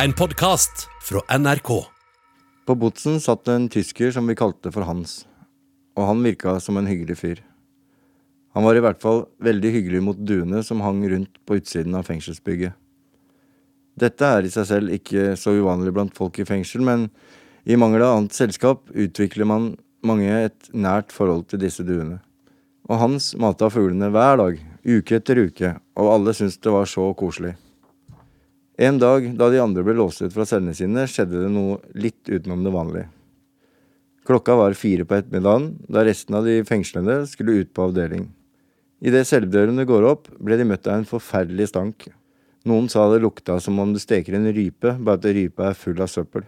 En podkast fra NRK. På Botsen satt en tysker som vi kalte for Hans, og han virka som en hyggelig fyr. Han var i hvert fall veldig hyggelig mot duene som hang rundt på utsiden av fengselsbygget. Dette er i seg selv ikke så uvanlig blant folk i fengsel, men i mangel av annet selskap utvikler man mange et nært forhold til disse duene. Og Hans mata fuglene hver dag, uke etter uke, og alle syntes det var så koselig. En dag da de andre ble låst ut fra cellene sine, skjedde det noe litt utenom det vanlige. Klokka var fire på ettermiddagen, da resten av de fengslede skulle ut på avdeling. Idet celledørene går opp, ble de møtt av en forferdelig stank. Noen sa det lukta som om du steker en rype, bare at rypa er full av søppel.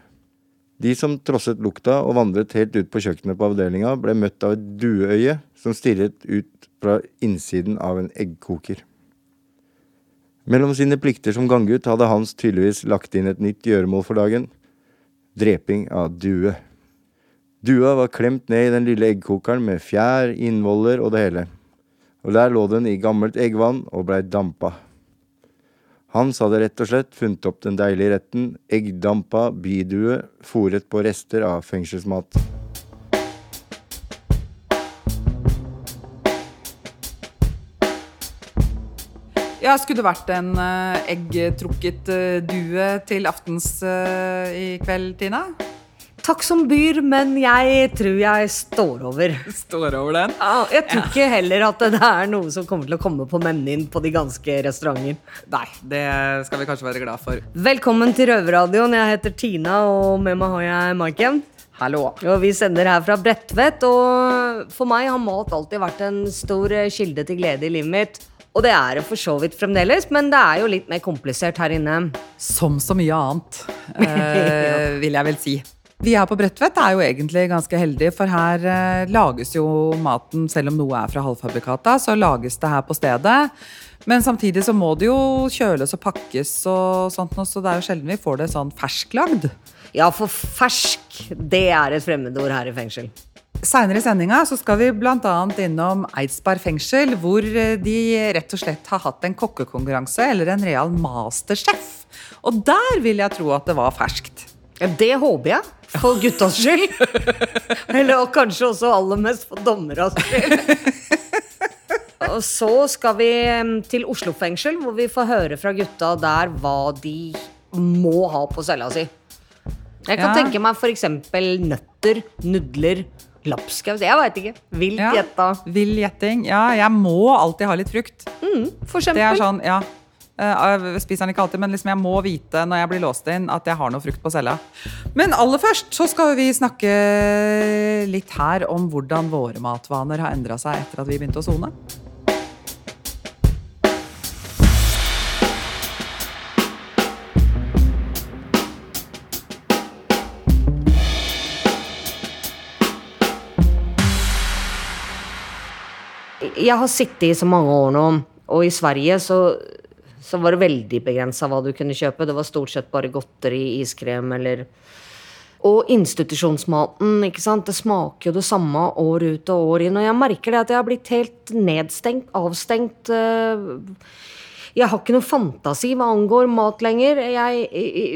De som trosset lukta og vandret helt ut på kjøkkenet på avdelinga, ble møtt av et dueøye som stirret ut fra innsiden av en eggkoker. Mellom sine plikter som ganggutt hadde Hans tydeligvis lagt inn et nytt gjøremål for dagen. Dreping av due. Dua var klemt ned i den lille eggkokeren med fjær, innvoller og det hele. Og der lå den i gammelt eggvann og blei dampa. Hans hadde rett og slett funnet opp den deilige retten eggdampa bidue fòret på rester av fengselsmat. Ja, Skulle det vært en uh, eggtrukket uh, due til aftens uh, i kveld, Tina? Takk som byr, men jeg tror jeg står over. Står over den? Ja, jeg tror ja. ikke heller at det er noe som kommer til å komme på menyen på de ganske restauranter. Nei, det skal vi kanskje være glad for. Velkommen til Røverradioen. Jeg heter Tina, og med meg har jeg Maiken. Hallo. Og vi sender her fra Bredtvet, og for meg har mat alltid vært en stor kilde til glede i livet mitt. Og det er det for så vidt fremdeles, men det er jo litt mer komplisert her inne. Som så mye annet, eh, vil jeg vel si. Vi her på Bredtvet er jo egentlig ganske heldige, for her eh, lages jo maten, selv om noe er fra halvfabrikata, så lages det her på stedet. Men samtidig så må det jo kjøles og pakkes og sånt, så det er jo sjelden vi får det sånn fersklagd. Ja, for fersk, det er et fremmedord her i fengsel. Seinere i sendinga skal vi bl.a. innom Eidsberg fengsel, hvor eh, de rett og slett har hatt en kokkekonkurranse, eller en real masterchef. Og der vil jeg tro at det var ferskt. Det håper jeg, for guttas skyld. eller og kanskje også aller mest for dommeras skyld. Og så skal vi til Oslo fengsel, hvor vi får høre fra gutta der hva de må ha på cella si. Jeg kan ja. tenke meg f.eks. nøtter, nudler, Lapskaus? Jeg veit ikke. Vilt ja, gjetta. Vill gjetting. Ja, jeg må alltid ha litt frukt. Mm, for eksempel. Det er sånn, ja. Eh, jeg spiser den ikke alltid, men liksom jeg må vite når jeg blir låst inn, at jeg har noe frukt på cella. Men aller først så skal vi snakke litt her om hvordan våre matvaner har endra seg etter at vi begynte å sone. Jeg har sittet i så mange år nå, og i Sverige så, så var det veldig begrensa hva du kunne kjøpe. Det var stort sett bare godteri, iskrem eller Og institusjonsmaten, ikke sant. Det smaker jo det samme år ut og år inn. Og jeg merker det at jeg har blitt helt nedstengt, avstengt. Uh, jeg har ikke noe fantasi hva angår mat lenger. Jeg,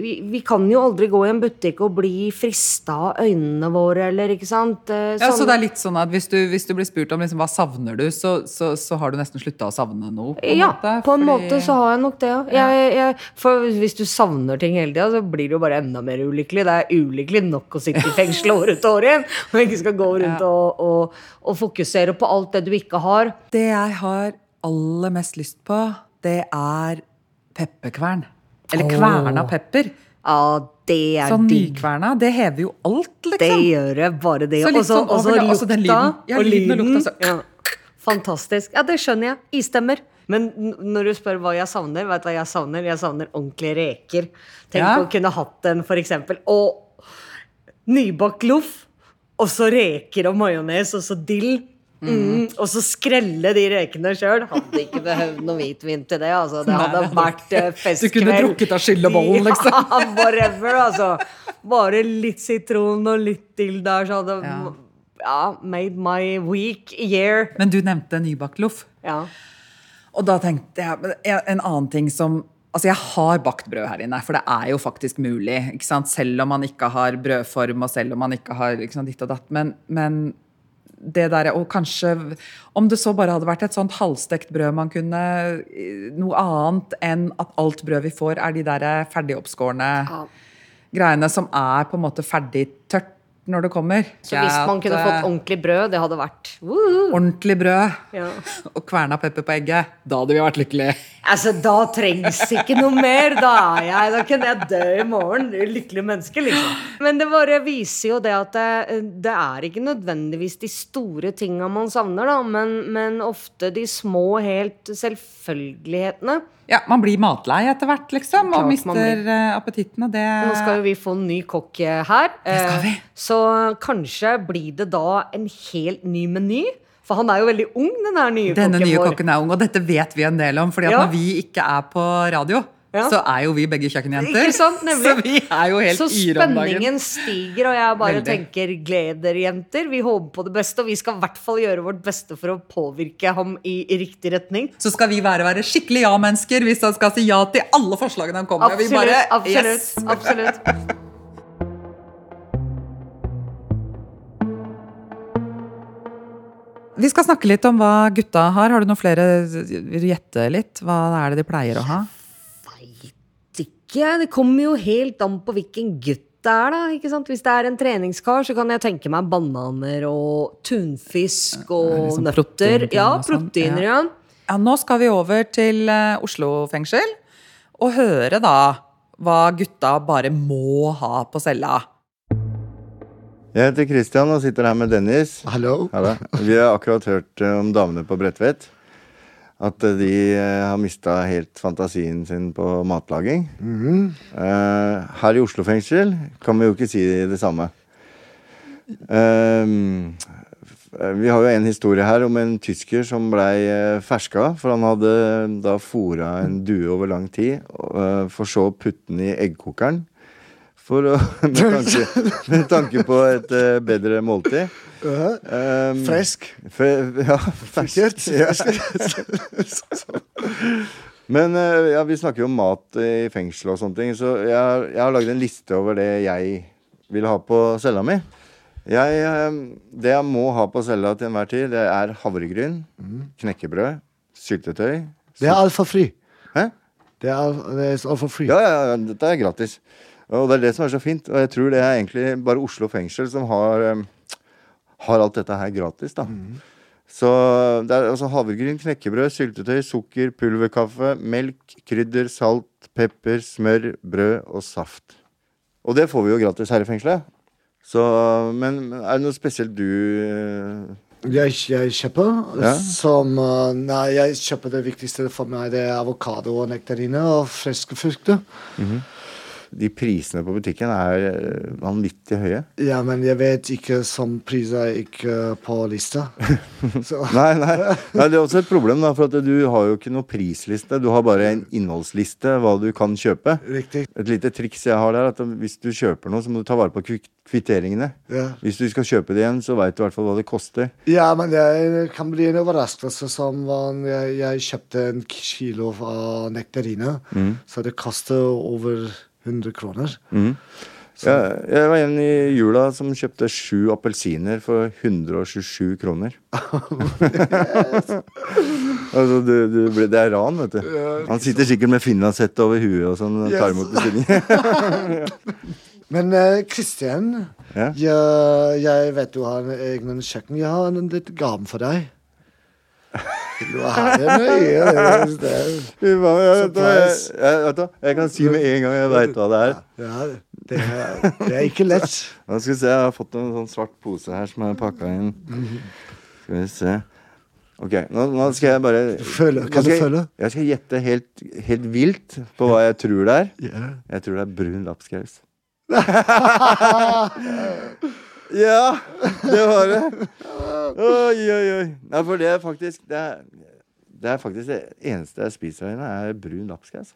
vi, vi, kan jo aldri gå i en butikk og bli frista av øynene våre, eller ikke sant. Sånn. Ja, Så det er litt sånn at hvis du, hvis du blir spurt om liksom, hva savner du, så, så, så har du nesten slutta å savne noe? På ja, måte, på en måte så har jeg nok det, ja. Jeg, jeg, for hvis du savner ting hele tida, så blir det jo bare enda mer ulykkelig. Det er ulykkelig nok å sitte i fengsel år ut og år igjen, og ikke skal gå rundt ja. og, og, og fokusere på alt det du ikke har. Det jeg har aller mest lyst på det er pepperkvern. Eller kverna pepper. Ja, det er sånn nykverna. Det hever jo alt, liksom. Det gjør det, bare det. Og så sånn lukta lyden. Ja, og lyden. Og lukta, ja. Fantastisk. Ja, det skjønner jeg. Istemmer. Men når du spør hva jeg savner, vet du hva jeg savner? Jeg savner ordentlige reker. Tenk ja. å kunne hatt en, for eksempel. Og nybakt loff. Og så reker og majones, og så dill. Mm. Og så skrelle de rekene sjøl. Hadde ikke behøvd noe hvitvin til det. Altså. Det hadde vært uh, festkveld. Du kunne drukket av skyllebollen, liksom. Ja, whatever, altså. Bare litt sitron og litt dill der, så hadde ja. ja. made my week year. Men du nevnte nybakt loff. Ja. Og da tenkte jeg En annen ting som Altså, jeg har bakt brød her inne, for det er jo faktisk mulig. Selv om man ikke har brødform, og selv om man ikke har liksom, ditt og datt. Men, men det der, og kanskje Om det så bare hadde vært et sånt halvstekt brød man kunne Noe annet enn at alt brød vi får, er de der ferdigoppskårne Ja. greiene som er på en måte ferdig tørt når det kommer. Så hvis man kunne eh, fått ordentlig brød, det hadde vært uh. ordentlig brød Ja. og kverna pepper på egget, da hadde vi vært lykkelige. Altså, da trengs ikke noe mer. Da er jeg Da kunne jeg dø i morgen. Lykkelig menneske, liksom. Men det bare viser jo det at det, det er ikke nødvendigvis de store tinga man savner, da, men, men ofte de små, helt selvfølgelighetene. Ja, Man blir matlei etter hvert, liksom, og mister eh, appetitten. Og det Nå skal jo vi få en ny kokk eh, her. Det skal vi. Så kanskje blir det da en helt ny meny. For han er jo veldig ung, den her nye Denne kokken nye kokken er ung, og dette vet vi en del om. fordi at Ja. når vi ikke er på radio, Ja. så er jo vi begge kjøkkenjenter. Sant. Så vi er jo helt Så yre om dagen. spenningen stiger, og jeg bare Veldig. tenker gled dere, jenter. Vi håper på det beste, og vi skal i hvert fall gjøre vårt beste for å påvirke ham i, i riktig retning. Så skal vi være, være skikkelig ja-mennesker hvis han skal si ja til alle forslagene han kommer med. Vi Absolutt. bare, absolutt, yes. absolutt. Vi skal snakke litt om hva gutta har. Har du noen flere Vil du gjette litt? Hva er det de pleier å ha? Veit ikke. Det kommer jo helt an på hvilken gutt det er, da. ikke sant? Hvis det er en treningskar, så kan jeg tenke meg bananer og tunfisk og liksom nøtter. proteinting Ja, sånn, proteiner, ja. Ja, nå skal vi over til eh, Oslo fengsel og høre da hva gutta bare må ha på cella. Jeg heter Christian og sitter her med Dennis. Hallo. Vi har akkurat hørt eh, om damene på Bredtvet. At eh, de eh, har mista helt fantasien sin på matlaging. Eh, her i Oslo fengsel kan vi jo ikke si det samme. Eh, vi har jo en historie her om en tysker som blei ferska. For han hadde da fora en due over lang tid, for så å putte den i eggkokeren. For å, med, tanke, med tanke på et uh, bedre måltid. Um, fresk. Fe, ja, ferskt. Ja. Men uh, ja, vi snakker jo om mat i fengsel og sånne ting, så jeg, jeg har lagd en liste over det jeg vil ha på cella mi. Jeg, eh, det jeg må ha på cella til enhver tid, det er havregryn, knekkebrød, syltetøy Det er altfor fri. Hæ? Det er, det er altfor fri. Ja, ja, ja, dette er gratis. Og det er det som er så fint. Og jeg tror det er egentlig bare Oslo fengsel som har, eh, har alt dette her gratis, da. Så det er altså havregryn, knekkebrød, syltetøy, sukker, pulverkaffe, melk, krydder, salt, pepper, smør, brød og saft. Og det får vi jo gratis her i fengselet. Så, men er det noe spesielt du eh, Jeg, jeg kjøper Ja. som uh, Nei, jeg kjøper det viktigste for meg. Det er avokado og nektariner og friske frukter. De prisene på butikken er eh, vanvittig høye. Ja, men jeg vet ikke som priser ikke på lista. Nei, nei, nei, det er også et problem, da, for at du har jo ikke noe prisliste. Du har bare en innholdsliste, hva du kan kjøpe. riktig. Et lite triks jeg har der, at hvis du kjøper noe, så må du ta vare på kvitteringene. Ja. Hvis du skal kjøpe det igjen, så veit du i hvert fall hva det koster. Ja, men det kan bli en overraskelse som jeg, jeg kjøpte en kilo av nektariner. Så det koster over 100 kroner. Jeg, jeg var en i jula som kjøpte sju appelsiner for 127 kroner. altså, du, du, det er ran, vet du. Han sitter sikkert med finlandshette over huet og sånn og tar imot bestillingen. Men eh, Christian, Ja. jeg, jeg vet du har en egen kjøkken. Jeg har en litt gave for deg. Du er den øye. det- det- Fy jeg, jeg, jeg, jeg kan si med en gang jeg veit hva det er. Ja, det er, det er ikke lett. Nå skal vi se, Jeg har fått en sånn svart pose her som er pakka inn. Skal vi se. Ok, nå, nå skal jeg bare føler, kan du skal føle? Jeg skal gjette helt, helt vilt på hva jeg tror det er. Jeg tror det er brun lapskaus. ja, det var det. Oi, oi, oi. Nei, for det er faktisk det er, det er faktisk det eneste jeg spiser her inne, er brun lapskaus.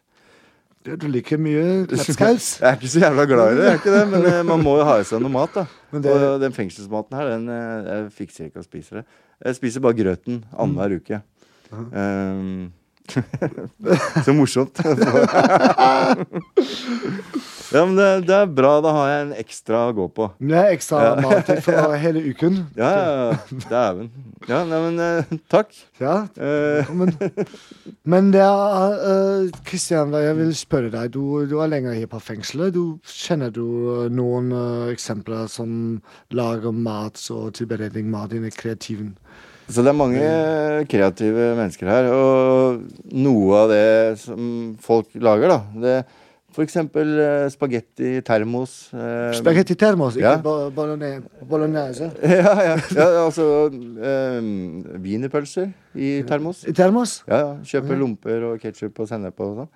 Du liker mye lapskaus. Jeg er ikke så jævla glad i det, jeg er ikke det, men eh, man må jo ha i seg noe mat. da det- Og den fengselsmaten her, den, eh, jeg fikser ikke å spise det. Jeg spiser bare grøten annenhver uke. Um, Så morsomt. ja, men det, det er bra. Da har jeg en ekstra å gå på. Det er ekstra måltid for hele uken. Ja, ja, ja. Dæven. Ja, nei, men eh, takk. Ja, Eh, velkommen. Men det er uh, Kristian, jeg vil spørre deg. Du, du er lenger her på fengselet. Du, kjenner du eh, noen eh, eksempler som lager mat og tilberedning mat i kreativen? Så det er mange kreative mennesker her, og noe av det som folk lager, da det For eksempel eh, spagetti termos. Uh, Spagetti termos, ikke Ja. bo- bolognese. Ja, ja, ja altså Wienerpølser i termos. I termos? Ja, ja. Kjøpe lomper og ketsjup og sennep og sånn.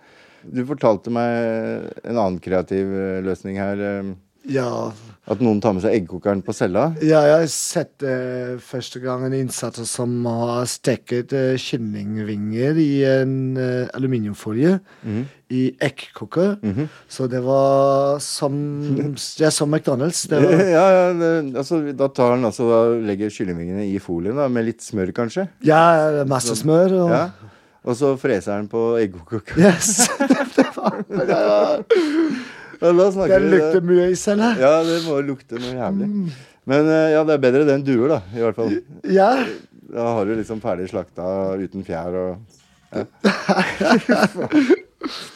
Du fortalte meg en annen kreativ løsning her. eh, Ja. At noen tar med seg eggkokeren på cella. ja, jeg har sett eh, første gang en innsatt som har steket uh, kyllingvinger i en eh, aluminiumfolie i eggkoker. Så det var som Ja, som McDonald's. Det var, Ja, ja, det, altså, da tar han altså da legger kyllingvingene i folien da, med litt smør, kanskje. ja, masse smør. Og, Ja. Og så freser han på eggkokeren. Yes. det var, det var, det lukter mye i cella. Ja, det må lukte noe jævlig. Men eh, ja, det er bedre det enn duer, da. I hvert fall. Ja. Da har du liksom ferdig slakta uten fjær og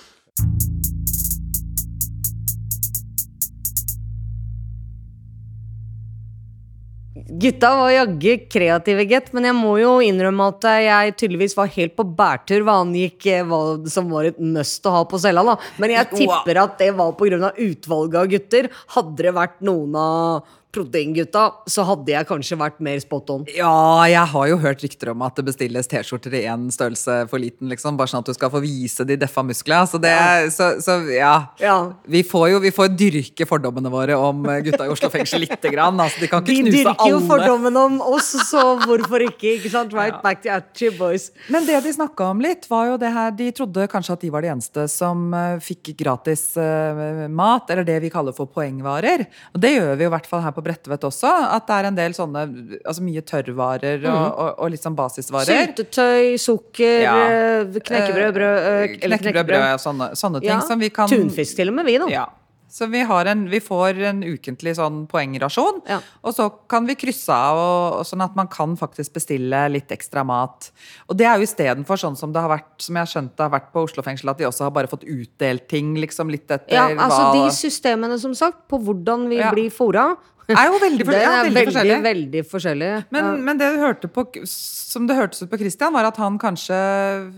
Gutta var jaggu kreative, gitt, men jeg må jo innrømme at jeg tydeligvis var helt på bærtur hva angikk eh, hva som var et must å ha på cella. da. Men jeg tipper at det var pga. utvalget av gutter. Hadde det vært noen av proteingutta, så hadde jeg kanskje vært mer spot on. Ja, jeg har jo hørt rykter om at det bestilles T-skjorter i én størrelse for liten, liksom. Bare sånn at du skal få vise de deffa musklene. Så det så, så ja. Ja. Vi får jo vi får dyrke fordommene våre om eh, gutta i Oslo fengsel lite grann. Altså, de kan De ikke knuse dyrker jo alle. fordommen om oss, så hvorfor ikke? ikke sant? Right back to you boys. Men det de snakka om litt, var jo det her De trodde kanskje at de var de eneste som eh, fikk gratis uh, mat, eller det vi kaller for poengvarer. Og det gjør vi jo i hvert fall her på Bredtvet også. At det er en del sånne Altså mye tørrvarer og, og, og litt sånn basisvarer. Syltetøy, sukker, Ja. eh, knekkebrød, brød eh, Knekkebrød, brød, sånne, sånne ting Ja. som vi kan Tunfisk til og med, vi, da. Ja. Så vi, har en, vi får en ukentlig sånn poengrasjon, Ja. og så kan vi krysse av, og, og sånn at man kan faktisk bestille litt ekstra mat. Og det er jo istedenfor sånn som det har vært, som jeg har skjønt det har vært på Oslo fengsel, at de også har bare fått utdelt ting, liksom litt etter Ja, altså hva De systemene som sagt, på hvordan vi Ja. blir fora, er jo veldig, det ja, er veldig, veldig, forskjellig. veldig forskjellig. Men, Ja. men det du hørte på, som det hørtes ut på Christian, var at han kanskje,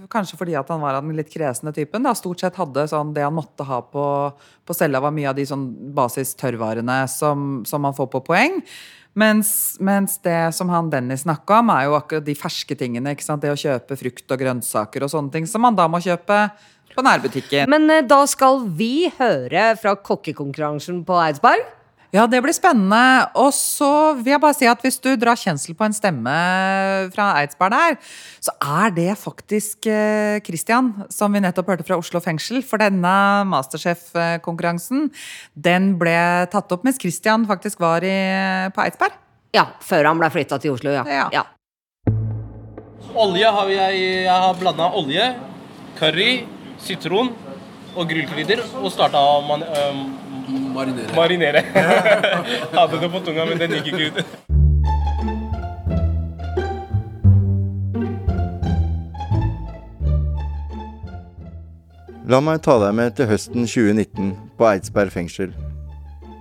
kanskje fordi at han var av den litt kresne typen, da, stort sett hadde sånn det han måtte ha på, på cella, var mye av de sånn basis-tørrvarene som, som man får på poeng. Mens, mens det som han Dennis snakka om, er jo akkurat de ferske tingene. ikke sant? Det å kjøpe frukt og grønnsaker og sånne ting som man da må kjøpe på nærbutikken. Men eh, da skal vi høre fra kokkekonkurransen på Eidsberg. Ja, det blir spennende. Og så vil jeg bare si at hvis du drar kjensel på en stemme fra Eidsberg der, så er det faktisk Kristian, Christian, som vi nettopp hørte fra Oslo fengsel. For denne Masterchef-konkurransen, den ble tatt opp mens Christian faktisk var i, på Eidsberg. Ja, før han ble flytta til Oslo, ja. Ja. ja. Olje har jeg, jeg har blanda olje, curry, sitron og grillkrydder og starta man, Marinere. marinere. Hadde det på tunga, men den gikk ikke ut. La meg ta deg med til høsten 2019 på Eidsberg fengsel.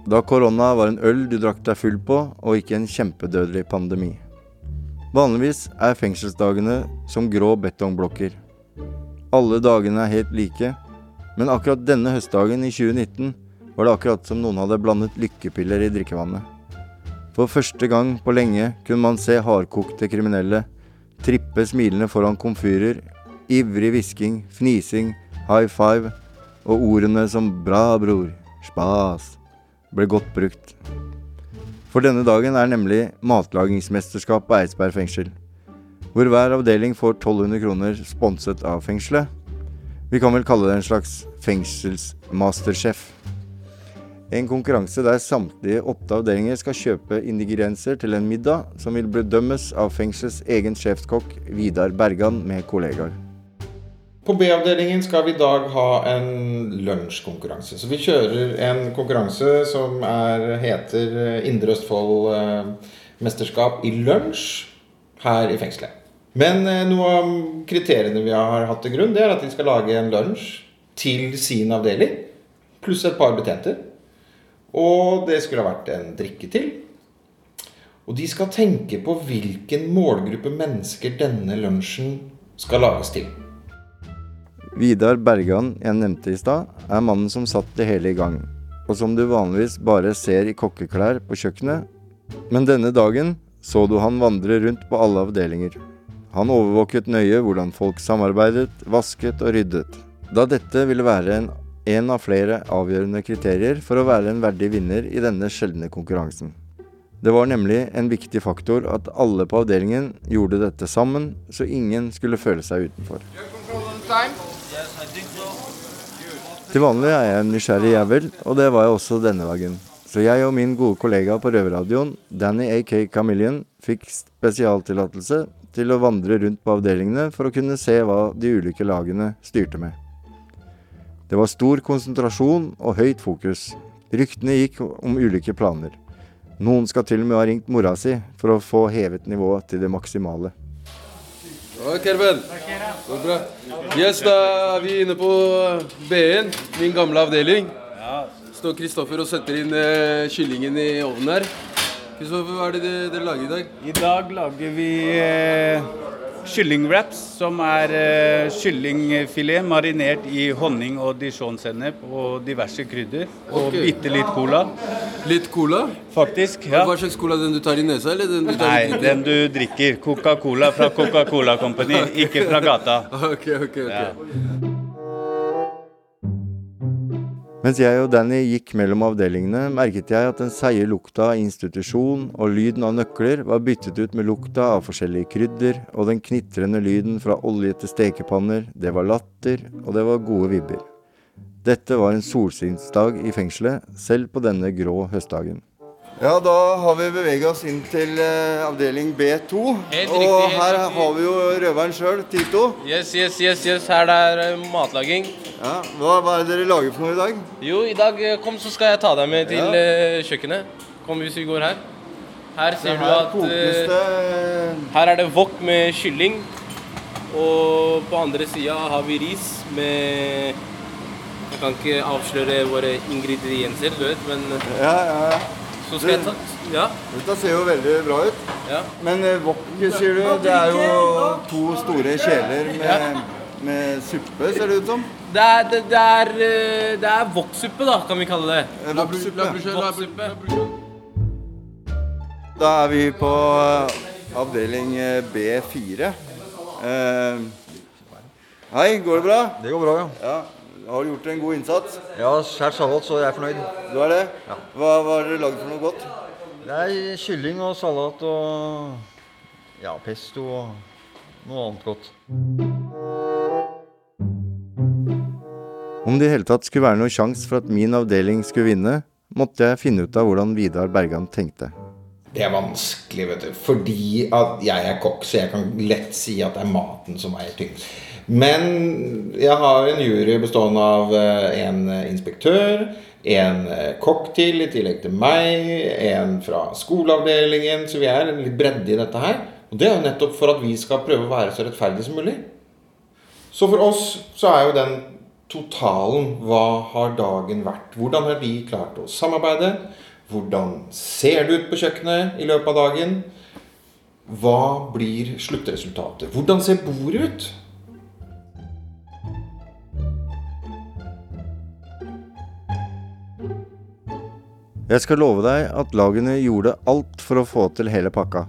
Da korona var en øl du drakk deg full på, og ikke en kjempedødelig pandemi. Vanligvis er fengselsdagene som grå betongblokker. Alle dagene er helt like, men akkurat denne høstdagen i 2019 var det akkurat som noen hadde blandet lykkepiller i drikkevannet. For første gang på lenge kunne man se hardkokte kriminelle trippe smilende foran komfyrer, ivrig hvisking, fnising, high five og ordene som 'bra, bror', 'spas' ble godt brukt. For denne dagen er nemlig matlagingsmesterskap på Eidsberg fengsel. Hvor hver avdeling får 1200 kroner sponset av fengselet. Vi kan vel kalle det en slags fengselsmasterchef. En konkurranse der samtlige åtte avdelinger skal kjøpe ingredienser til en middag som vil bedømmes av fengselets egen sjefskokk Vidar Bergan med kollegaer. På B-avdelingen skal vi i dag ha en lunsjkonkurranse. Så vi kjører en konkurranse som er, heter Indre Østfold eh, i lunsj her i fengselet. Men eh, noe av kriteriene vi har hatt til grunn, det er at de skal lage en lunsj til sin avdeling. Pluss et par betjenter. Og det skulle ha vært en drikke til. Og de skal tenke på hvilken målgruppe mennesker denne lunsjen skal lages til. Vidar Bergan, jeg nevnte i stad, er mannen som satt det hele i gang, og som du vanligvis bare ser i kokkeklær på kjøkkenet. Men denne dagen så du han vandre rundt på alle avdelinger. Han overvåket nøye hvordan folk samarbeidet, vasket og ryddet, da dette ville være en, en av flere avgjørende kriterier for å være en verdig vinner i denne sjeldne konkurransen. Det var nemlig en viktig faktor at alle på avdelingen gjorde dette sammen, så ingen skulle føle seg utenfor. Til vanlig er jeg en nysgjerrig jævel, og det var jeg også denne dagen. Så jeg og min gode kollega på røverradioen, Danny AK Chameleon, fikk spesialtillatelse til å vandre rundt på avdelingene for å kunne se hva de ulike lagene styrte med. Det var stor konsentrasjon og høyt fokus. Ryktene gikk om ulike planer. Noen skal til og med ha ringt mora si for å få hevet nivået til det maksimale. Ja, Kerben. Så bra. Yes, da er vi inne på B-en, min gamle avdeling. Står Kristoffer og setter inn eh, kyllingen i ovnen her. Kristoffer, hva er det dere, dere lager i dag? I dag lager vi eh, kyllingwraps, som er uh, kyllingfilet marinert i honning og dijon-sennep og diverse krydder. Og okay. bitte litt cola. Litt cola? Faktisk, ja. Hva slags cola? Den du tar i nesa, eller den du tar Nei, i Nei, den du drikker. Coca-Cola fra Coca-Cola Company, ikke fra gata. Ok, ok, ok. Mens jeg og Danny gikk mellom avdelingene, merket jeg at den seige lukta av institusjon og lyden av nøkler var byttet ut med lukta av forskjellige krydder, og den knitrende lyden fra oljete stekepanner, det var latter, og det var gode vibber. Dette var en solskinnsdag i fengselet, selv på denne grå høstdagen. Ja, da har vi beveget oss inn til avdeling B2. Helt riktig, her riktig. har vi jo røveren sjøl, Tito. Yes, yes, yes, yes. Her er uh, matlaging. Ja, hva, er det dere lager for noe i dag? Jo, i dag eh, kom, så skal jeg ta deg med til Ja. kjøkkenet. Kom hvis vi går her. Her ser du at eh, Her er det wok med kylling. Og på andre sida har vi ris med Jeg kan ikke avsløre våre ingredienser, du vet, men Ja, ja, ja. Så skal jeg ta Ja. Dette ser jo veldig bra ut. ja. Men eh, wok, sier du, det er jo to store kjeler med, med suppe, ser det ut som. Det er, det, det er, eh, det er woksuppe, da, kan vi kalle det. Eh, Woksuppe. Woksuppe. Da er vi på eh, avdeling eh, B4. Eh, hei, går det bra? Det går bra, ja. Ja. Har du gjort en god innsats? Ja, har salat, så jeg er fornøyd. Du er det? Ja. Hva, hva har dere lagd for noe godt? Det er kylling og salat og ja, pesto og noe annet godt. Om det i hele tatt skulle være noen sjanse for at min avdeling skulle vinne, måtte jeg finne ut av hvordan Vidar Bergan tenkte. Det er vanskelig, vet du. Fordi at jeg er kokk, så jeg kan lett si at det er maten som veier tyngst. Men jeg har en jury bestående av eh, en inspektør, en eh, kokk til i tillegg til meg, en fra skoleavdelingen, så vi er en litt bredde i dette her. Og det er jo nettopp for at vi skal prøve å være så rettferdige som mulig. Så for oss så er jo den totalen hva har dagen vært? Hvordan har vi klart å samarbeide? Hvordan ser det ut på kjøkkenet i løpet av dagen? Hva blir sluttresultatet? Hvordan ser bordet ut? Jeg skal love deg at lagene gjorde alt for å få til hele pakka.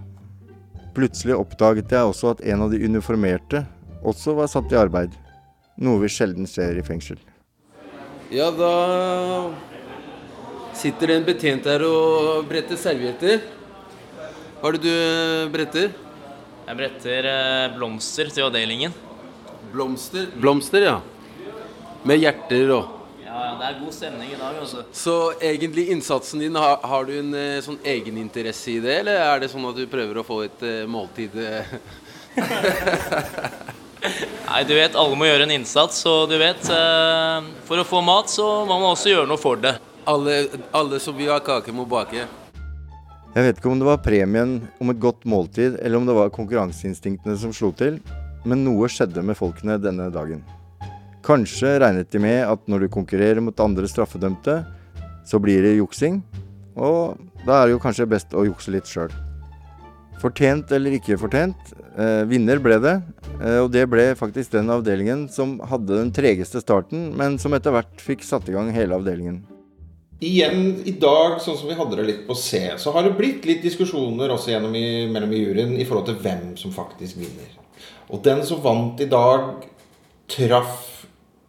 Plutselig oppdaget jeg også at en av de uniformerte også var satt i arbeid. Noe vi sjelden ser i fengsel. Ja, da sitter det en betjent her og bretter servietter. Hva er det du eh, bretter? Jeg bretter eh, blomster til avdelingen. Blomster? Blomster, ja. Med hjerter og Ja, ja, det er god stemning i dag, altså. Så egentlig innsatsen din, har, har du en eh, sånn egeninteresse i det, eller er det sånn at du prøver å få et uh, måltid eh? Nei, du vet, alle må gjøre en innsats, og du vet uh, For å få mat, så må man også gjøre noe for det. Alle, alle som vil ha kake, må bake. Jeg vet ikke om det var premien om et godt måltid, eller om det var konkurranseinstinktene som slo til, men noe skjedde med folkene denne dagen. Kanskje regnet de med at når du konkurrerer mot andre straffedømte, så blir det juksing, og da er det jo kanskje best å jukse litt sjøl. Fortjent eller ikke fortjent, eh, vinner ble det. Eh, og det ble faktisk den avdelingen som hadde den tregeste starten, men som etter hvert fikk satt i gang hele avdelingen. Igjen i dag, sånn som vi hadde det litt på C, så har det blitt litt diskusjoner også gjennom i, mellom i juryen i forhold til hvem som faktisk vinner. Og den som vant i dag, traff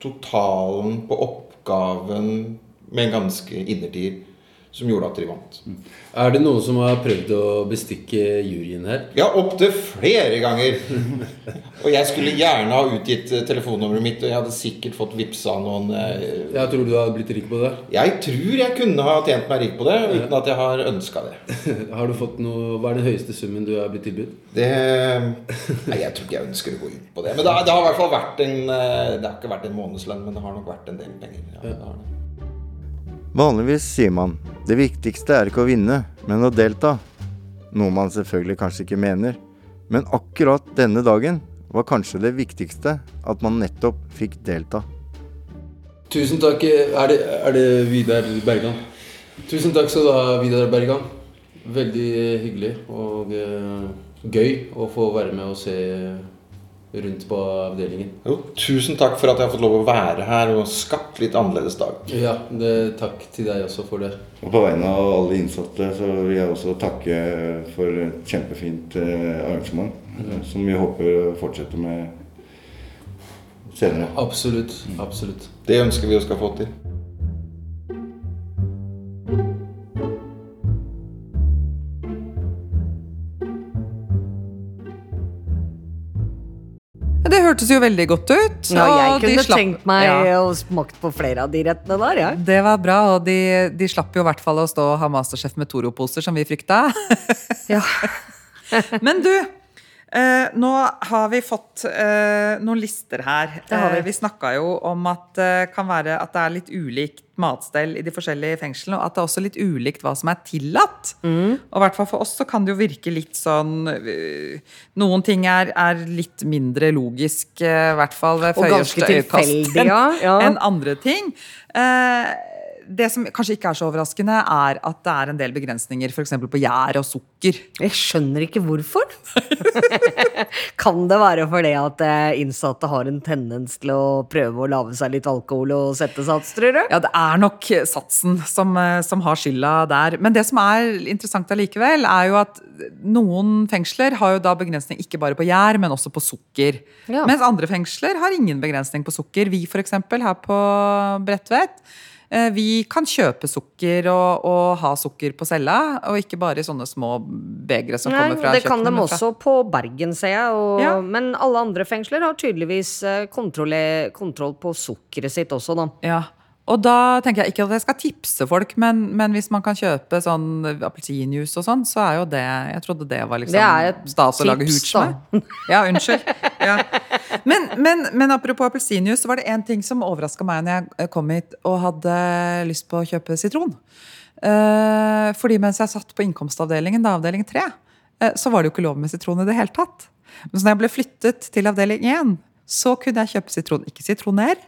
totalen på oppgaven med en ganske innertier som gjorde at de vant. Er det noen som har prøvd å bestikke juryen her? Ja, opptil flere ganger. og jeg skulle gjerne ha utgitt eh, telefonnummeret mitt, og jeg hadde sikkert fått vippsa noen eh, Jeg tror du hadde blitt rik på det? Jeg tror jeg kunne ha tjent meg rik på det, uten at jeg har ønska det. har du fått noe Hva er den høyeste summen du har blitt tilbudt? Det Nei, jeg tror ikke jeg ønsker å gå inn på det. Men det, det har i hvert fall vært en eh, Det har ikke vært en månedslønn, men det har nok vært en del penger. Ja, det har det. Vanligvis sier man det viktigste er ikke å vinne, men å delta. Noe man selvfølgelig kanskje ikke mener. Men akkurat denne dagen var kanskje det viktigste at man nettopp fikk delta. Tusen takk. Er det, er det Vidar Bergan? Tusen takk skal du ha, Vidar Bergan. Veldig hyggelig og uh, gøy å få være med og se rundt på avdelingen. Jo, tusen takk for at jeg har fått lov å være her og skapt litt annerledes dag. Ja, det, takk til deg også for det. Og På vegne av alle innsatte så vil jeg også takke for et kjempefint eh, arrangement. Mm. Som vi håper fortsetter med senere. Absolutt. Absolutt. Det ønsker vi å skal få til. Hørtes jo veldig godt ut. Ja, jeg de kunne slapp- tenkt meg Ja. å smakt på flere av de rettene der, jeg. Det var bra, og de, de slapp jo i hvert fall å stå og ha Masterchef med Toro-poser, som vi frykta. ja. Men du, eh, nå har vi fått eh, noen lister her. Har vi. Eh, vi snakka jo om at det kan være at det er litt ulikt matstell i de forskjellige fengslene, og at det er også litt ulikt hva som er tillatt. Mm. Og i hvert fall for oss så kan det jo virke litt sånn øh, Noen ting er, er litt mindre logisk, øh, i hvert fall ved første øyekast, ja. enn andre ting. Eh, det som kanskje ikke er så overraskende, er at det er en del begrensninger f.eks. på gjær og sukker. Jeg skjønner ikke hvorfor. kan det være fordi at eh, innsatte har en tendens til å prøve å lage seg litt alkohol og sette sats, tror du? Ja, det er nok satsen som, eh, som har skylda der. Men det som er interessant allikevel, er jo at noen fengsler har jo da begrensning ikke bare på gjær, men også på sukker. Ja. Mens andre fengsler har ingen begrensning på sukker. Vi f.eks. her på Bredtvet. Eh, Vi kan kjøpe sukker og, og ha sukker på cella, og ikke bare i sånne små begre som Nei, kommer fra det kan de kjøkkenet, også på Bergen, ser jeg. Og, Ja. Men alle andre fengsler har tydeligvis kontroll, kontroll på sukkeret sitt også, da. Ja. Og da tenker jeg ikke at jeg skal tipse folk, men, men hvis man kan kjøpe sånn appelsinjuice og sånn, så er jo det Jeg trodde det var liksom Det stas å lage hooch med. Ja, unnskyld. Ja. Men, men, men apropos appelsinjuice, så var det én ting som overraska meg når jeg kom hit og hadde lyst på å kjøpe sitron. Eh, fordi mens jeg satt på innkomstavdelingen, da avdeling tre, eh, så var det jo ikke lov med sitron i det hele tatt. Men så når jeg ble flyttet til avdeling én, så kunne jeg kjøpe sitron. Ikke sitroner,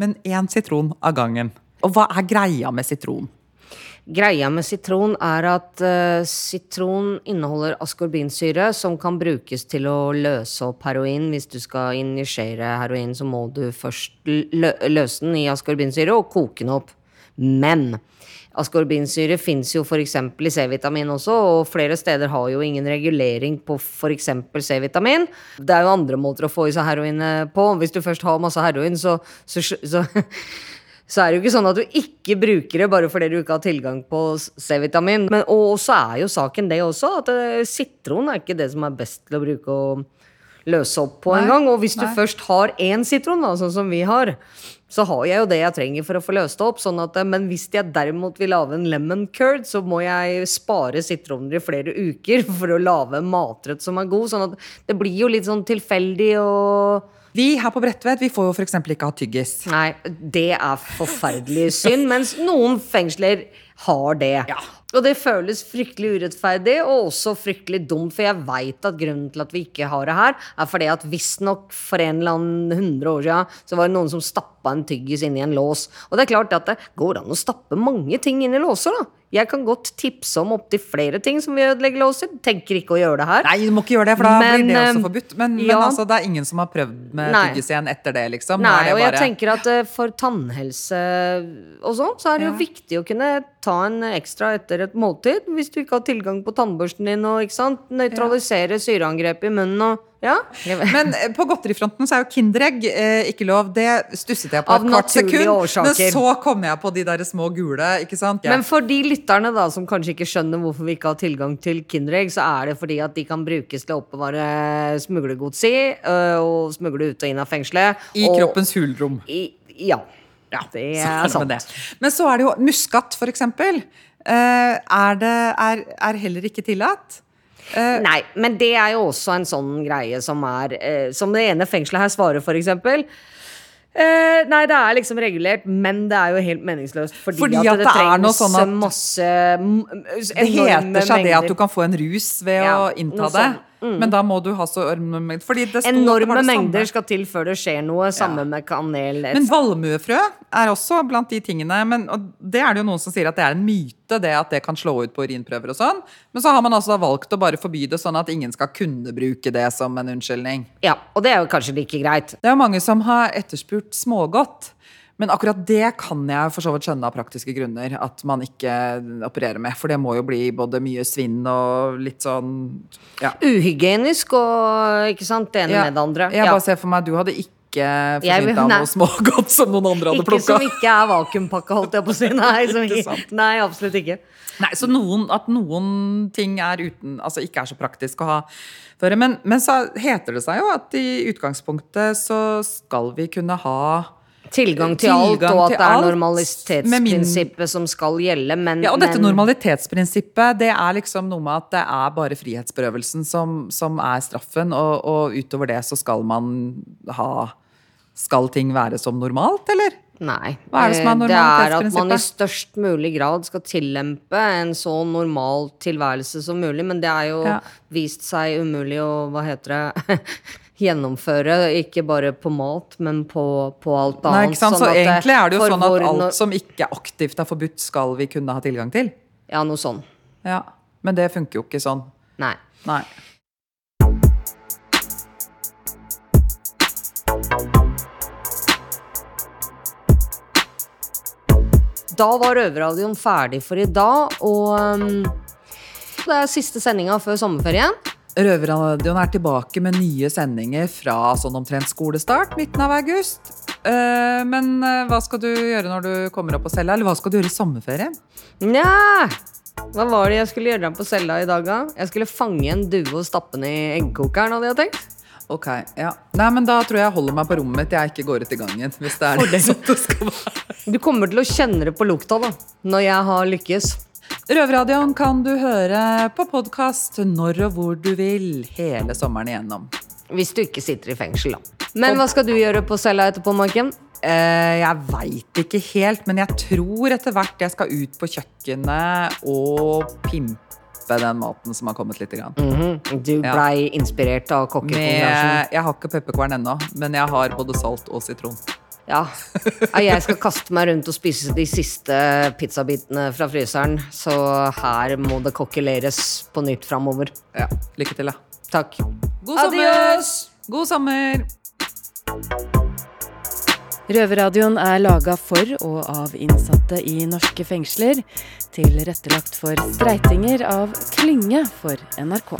men én sitron av gangen. Og hva er greia med sitron? Greia med sitron er at uh, sitron inneholder askorbinsyre, som kan brukes til å løse opp heroin. Hvis du skal injisere heroin, så må du først lø løse den i askorbinsyre og koke den opp. Men askorbinsyre fins jo f.eks. i C-vitamin også, og flere steder har jo ingen regulering på f.eks. C-vitamin. Det er jo andre måter å få i seg heroin eh, på. Hvis du først har masse heroin, så, så, så så er det jo ikke sånn at du ikke bruker det bare fordi du ikke har tilgang på C-vitamin. Men Og så er jo saken det også, at eh, sitron er ikke det som er best til å bruke og løse opp på en gang. Og hvis du nei. først har én sitron, da, sånn som vi har, så har jeg jo det jeg trenger for å få løst det opp. Sånn at, eh, men hvis jeg derimot vil lage en lemon curd, så må jeg spare sitroner i flere uker for å lage en matrett som er god. Sånn at det blir jo litt sånn tilfeldig og Vi her på Bredtvet vi får jo f.eks. ikke ha tyggis. Nei, det er forferdelig synd, mens noen fengsler har det. Og det føles fryktelig urettferdig og også fryktelig dumt, for jeg veit at grunnen til at vi ikke har det her, er fordi at visstnok for en eller annen hundre år siden så var det noen som stappa en tyggis i en lås. Og det er klart at det går an å stappe mange ting inn i låser, da. Jeg kan godt tipse om opptil flere ting som vil ødelegge låser. Tenker ikke å gjøre det her. Nei, du må ikke gjøre det, for da Men, blir det også eh, forbudt. Men, ja. men altså, det er ingen som har prøvd med tyggis igjen etter det, liksom. Nei, det bare... og jeg tenker at eh, for tannhelse og sånn, så er det jo viktig å kunne ta en ekstra etter et måltid. Hvis du ikke har tilgang på tannbørsten din og ikke sant, nøytralisere syreangrep i munnen og ja. Men eh, på godterifronten så er jo Kinderegg eh, ikke lov. Det stusset jeg på Av et kvart sekund. årsaker. Men så kom jeg på de der små gule, ikke sant? Men for de lytterne da som kanskje ikke skjønner hvorfor vi ikke har tilgang til Kinderegg, så er det fordi at de kan brukes til å oppbevare smuglergods i, øh, og smugle ut og inn av fengselet. I og, kroppens hulrom. I, ja. Det er sant. det. Men så er det jo muskat, for eksempel. Eh, er, det, er, er heller ikke tillatt. Nei, men det er jo også en sånn greie som er uh, Som det ene fengselet her svarer, for eksempel. Eh, nei, det er liksom regulert, men det er jo helt meningsløst. Fordi, Fordi at, at det, det trengs sånn masse Det heter seg det at du kan få en rus ved Ja, å innta det. sånn. Mm. Men da må du ha så enorme mengder. Fordi det sto det Enorme det samme. mengder skal til før det skjer noe. Samme med kanel. Men valmuefrø er også blant de tingene. Men, og det er det jo noen som sier at det er en myte, det at det kan slå ut på urinprøver og sånn. Men så har man altså valgt å bare forby det, sånn at ingen skal kunne bruke det som en unnskyldning. Ja, og det er jo kanskje like greit. Det er jo mange som har etterspurt smågodt. Men akkurat det kan jeg for så vidt skjønne av praktiske grunner at man ikke opererer med. For det må jo bli både mye svinn og litt sånn ja. Uhygienisk og ikke sant, det ene Ja. med det andre. Jeg Ja. bare ser for meg du hadde ikke forsynt av noe smågodt som noen andre hadde Ikke som ikke er vakuumpakka, holdt jeg på å si. Nei, ikke, nei absolutt ikke. Nei, så noen, at noen ting er uten, altså ikke er så praktisk å ha føre. Men, men så heter det seg jo at i utgangspunktet så skal vi kunne ha Tilgang til alt, og at det er med min- normalitetsprinsippet som skal gjelde, men Ja, og dette men, normalitetsprinsippet, det er liksom noe med at det er bare frihetsberøvelsen som, som er straffen, og, og utover det så skal man ha Skal ting være som normalt, eller? Nei. Hva er det som er Eh, Det er at man i størst mulig grad skal tillempe en så normal tilværelse som mulig, men det er jo Ja. vist seg umulig å, hva heter det, gjennomføre. Ikke bare på mat, men på, på alt annet. Nei, ikke sant? Så sånn så egentlig er det jo sånn at alt når- som ikke aktivt er forbudt, skal vi kunne ha tilgang til. Ja, noe sånn. Ja, Men det funker jo ikke sånn. Nei. Nei. Da var Røverradioen ferdig for i dag, og um, det er siste sendinga før sommerferien. Røverradioen er tilbake med nye sendinger fra sånn omtrent skolestart, midten av august. Eh, men eh, hva skal du gjøre når du kommer opp på cella, eller hva skal du gjøre i sommerferien? Nja Hva var det jeg skulle gjøre på cella i dag, da? Jeg skulle fange en due og stappe den i eggkokeren, hadde jeg tenkt. Ok, ja. Nei, men da tror jeg jeg holder meg på rommet til jeg ikke går ut i gangen. Hvis det er det sånn det skal være. Du kommer til å kjenne det på lukta, da. Når jeg har lykkes. Røverradioen kan du høre på podkast når og hvor du vil hele sommeren igjennom. Hvis du ikke sitter i fengsel, da. Men hva skal du gjøre på cella etterpå, Marken? Eh, jeg veit ikke helt, men jeg tror etter hvert jeg skal ut på kjøkkenet og pimpe den maten som har kommet litt. Grann. -hmm. Du Ja. inspirert av kokkekonkurransen? Jeg har ikke pepperkorn ennå, men jeg har både salt og sitron. Ja. Ja, Jeg skal kaste meg rundt og spise de siste pizzabitene fra fryseren, så her må det kokkeleres på nytt framover. Ja, Lykke til, da. Takk. God sommer! Adios! God sommer! Røverradioen er laga for og av innsatte i norske fengsler. Tilrettelagt for streitinger av Klynge for NRK.